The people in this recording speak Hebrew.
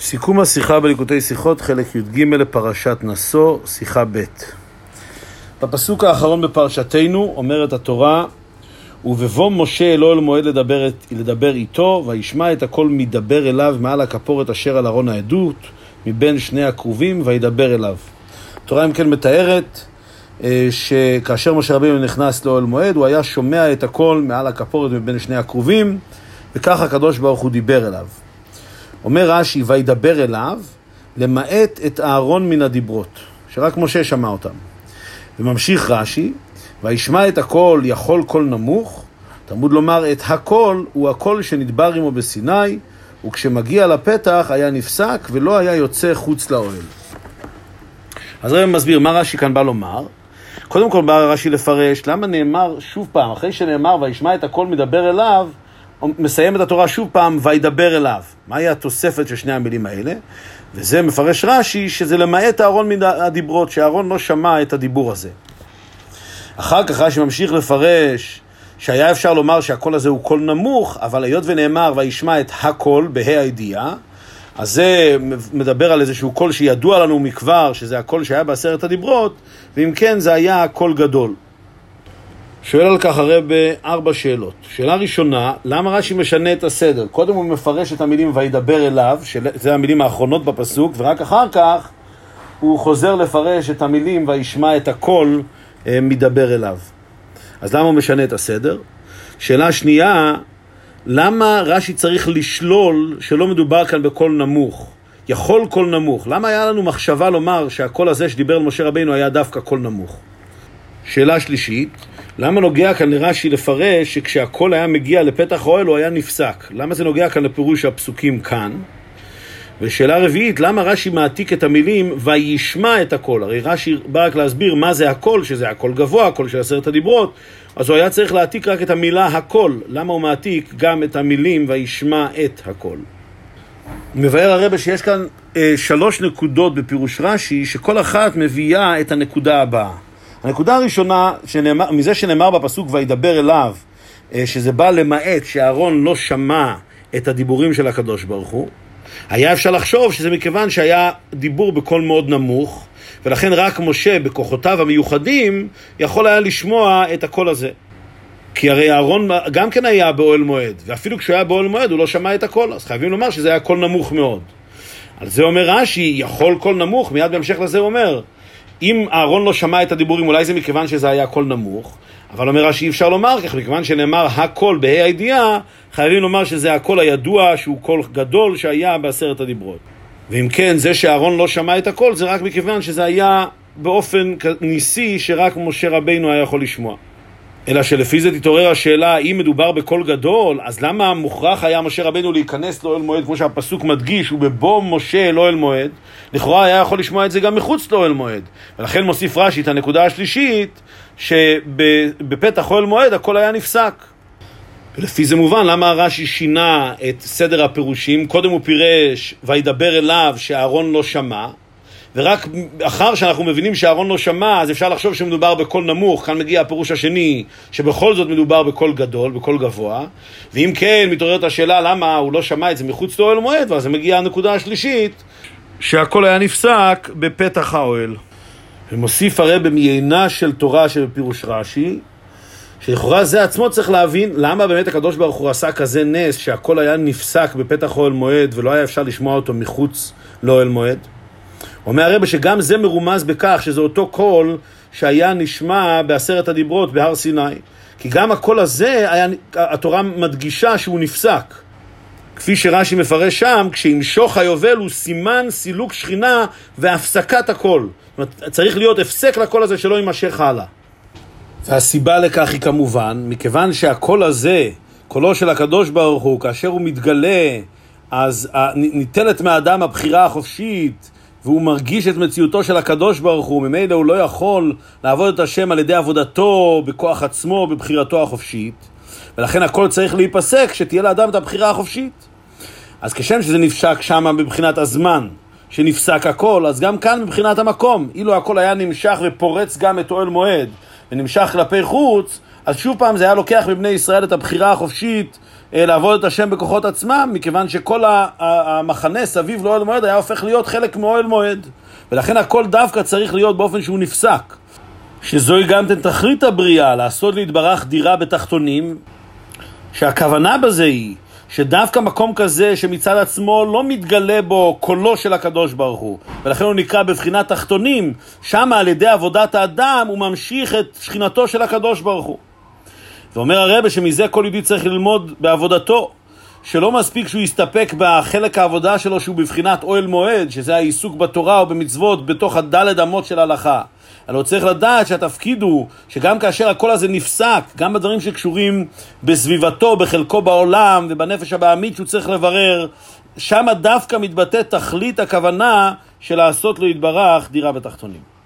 סיכום השיחה בליקוטי שיחות, חלק י"ג לפרשת נשוא, שיחה ב'. בפסוק האחרון בפרשתנו אומרת התורה ובבוא משה אלו אל מועד לדבר, לדבר איתו, וישמע את הכל מדבר אליו מעל הכפורת אשר על ארון העדות, מבין שני הכרובים, וידבר אליו. התורה אם כן מתארת אה, שכאשר משה רבינו נכנס לאוהל מועד, הוא היה שומע את הכל מעל הכפורת מבין שני הכרובים, וכך הקדוש ברוך הוא דיבר אליו. אומר רש"י, וידבר אליו, למעט את אהרון מן הדיברות, שרק משה שמע אותם. וממשיך רש"י, וישמע את הכל יכול קול נמוך, תלמוד לומר את הכל הוא הקול שנדבר עמו בסיני, וכשמגיע לפתח היה נפסק ולא היה יוצא חוץ לאוהל. אז רבי מסביר מה רש"י כאן בא לומר. קודם כל בא רש"י לפרש למה נאמר שוב פעם, אחרי שנאמר וישמע את הכל מדבר אליו, מסיים את התורה שוב פעם, וידבר אליו. מהי התוספת של שני המילים האלה? וזה מפרש רש"י, שזה למעט אהרון מן הדיברות, שאהרון לא שמע את הדיבור הזה. אחר כך רש"י ממשיך לפרש שהיה אפשר לומר שהקול הזה הוא קול נמוך, אבל היות ונאמר וישמע את הקול, בה"א הידיעה, אז זה מדבר על איזשהו קול שידוע לנו מכבר, שזה הקול שהיה בעשרת הדיברות, ואם כן זה היה קול גדול. שואל על כך הרבי ארבע שאלות. שאלה ראשונה, למה רש"י משנה את הסדר? קודם הוא מפרש את המילים וידבר אליו, שזה המילים האחרונות בפסוק, ורק אחר כך הוא חוזר לפרש את המילים וישמע את הקול אה, מדבר אליו. אז למה הוא משנה את הסדר? שאלה שנייה, למה רש"י צריך לשלול שלא מדובר כאן בקול נמוך? יכול קול נמוך. למה היה לנו מחשבה לומר שהקול הזה שדיבר על משה רבינו היה דווקא קול נמוך? שאלה שלישית, למה נוגע כאן לרש"י לפרש שכשהקול היה מגיע לפתח האוהל הוא היה נפסק? למה זה נוגע כאן לפירוש הפסוקים כאן? ושאלה רביעית, למה רש"י מעתיק את המילים וישמע את הקול? הרי רש"י בא רק להסביר מה זה הקול, שזה הקול גבוה, הקול של עשרת הדיברות, אז הוא היה צריך להעתיק רק את המילה הקול. למה הוא מעתיק גם את המילים וישמע את הקול? מבאר הרבי שיש כאן אה, שלוש נקודות בפירוש רש"י, שכל אחת מביאה את הנקודה הבאה. הנקודה הראשונה, שנאמר, מזה שנאמר בפסוק וידבר אליו, אה, שזה בא למעט שאהרון לא שמע את הדיבורים של הקדוש ברוך הוא, היה אפשר לחשוב שזה מכיוון שהיה דיבור בקול מאוד נמוך, ולכן רק משה בכוחותיו המיוחדים יכול היה לשמוע את הקול הזה. כי הרי אהרון גם כן היה באוהל מועד, ואפילו כשהוא היה באוהל מועד הוא לא שמע את הקול, אז חייבים לומר שזה היה קול נמוך מאוד. על זה אומר רש"י, יכול קול נמוך, מיד בהמשך לזה הוא אומר, אם אהרון לא שמע את הדיבורים, אולי זה מכיוון שזה היה קול נמוך, אבל אומר רש"י אי אפשר לומר כך, מכיוון שנאמר הקול בה"א הידיעה, חייבים לומר שזה הקול הידוע, שהוא קול גדול שהיה בעשרת הדיברות. ואם כן, זה שאהרון לא שמע את הקול, זה רק מכיוון שזה היה באופן ניסי שרק משה רבינו היה יכול לשמוע. אלא שלפי זה תתעורר השאלה, אם מדובר בקול גדול, אז למה מוכרח היה משה רבנו להיכנס לאוהל מועד, כמו שהפסוק מדגיש, ובבוא משה אל אוהל מועד? לכאורה היה יכול לשמוע את זה גם מחוץ לאוהל מועד. ולכן מוסיף רש"י את הנקודה השלישית, שבפתח אוהל מועד הכל היה נפסק. ולפי זה מובן למה רש"י שינה את סדר הפירושים. קודם הוא פירש, וידבר אליו שאהרון לא שמע. ורק אחר שאנחנו מבינים שאהרון לא שמע, אז אפשר לחשוב שמדובר בקול נמוך, כאן מגיע הפירוש השני, שבכל זאת מדובר בקול גדול, בקול גבוה, ואם כן, מתעוררת השאלה למה הוא לא שמע את זה מחוץ לאוהל מועד, ואז מגיעה הנקודה השלישית, שהקול היה נפסק בפתח האוהל. ומוסיף הרבי ביינה של תורה שבפירוש רש"י, שלכאורה זה עצמו צריך להבין למה באמת הקדוש ברוך הוא עשה כזה נס שהקול היה נפסק בפתח אוהל מועד ולא היה אפשר לשמוע אותו מחוץ לאוהל מועד. אומר הרבי שגם זה מרומז בכך שזה אותו קול שהיה נשמע בעשרת הדיברות בהר סיני. כי גם הקול הזה, היה, התורה מדגישה שהוא נפסק. כפי שרש"י מפרש שם, כשימשוך היובל הוא סימן סילוק שכינה והפסקת הקול. זאת אומרת, צריך להיות הפסק לקול הזה שלא יימשך הלאה. והסיבה לכך היא כמובן, מכיוון שהקול הזה, קולו של הקדוש ברוך הוא, כאשר הוא מתגלה, אז ניטלת מהאדם הבחירה החופשית, והוא מרגיש את מציאותו של הקדוש ברוך הוא, ממילא הוא לא יכול לעבוד את השם על ידי עבודתו, בכוח עצמו, בבחירתו החופשית, ולכן הכל צריך להיפסק, שתהיה לאדם את הבחירה החופשית. אז כשם שזה נפשק שם מבחינת הזמן, שנפסק הכל, אז גם כאן מבחינת המקום. אילו הכל היה נמשך ופורץ גם את אוהל מועד, ונמשך כלפי חוץ, אז שוב פעם זה היה לוקח מבני ישראל את הבחירה החופשית אה, לעבוד את השם בכוחות עצמם, מכיוון שכל המחנה סביב לאוהל מועד היה הופך להיות חלק מאוהל מועד. ולכן הכל דווקא צריך להיות באופן שהוא נפסק. שזוהי גם תכלית הבריאה, לעשות להתברך דירה בתחתונים, שהכוונה בזה היא שדווקא מקום כזה שמצד עצמו לא מתגלה בו קולו של הקדוש ברוך הוא ולכן הוא נקרא בבחינת תחתונים, שם על ידי עבודת האדם הוא ממשיך את שכינתו של הקדוש ברוך הוא. ואומר הרבה שמזה כל יהודי צריך ללמוד בעבודתו שלא מספיק שהוא יסתפק בחלק העבודה שלו שהוא בבחינת אוהל מועד, שזה העיסוק בתורה או במצוות בתוך הדלת אמות של ההלכה. אלא הוא צריך לדעת שהתפקיד הוא שגם כאשר הקול הזה נפסק, גם בדברים שקשורים בסביבתו, בחלקו בעולם ובנפש הבעמית שהוא צריך לברר, שם דווקא מתבטא תכלית הכוונה של לעשות לו יתברך דירה בתחתונים.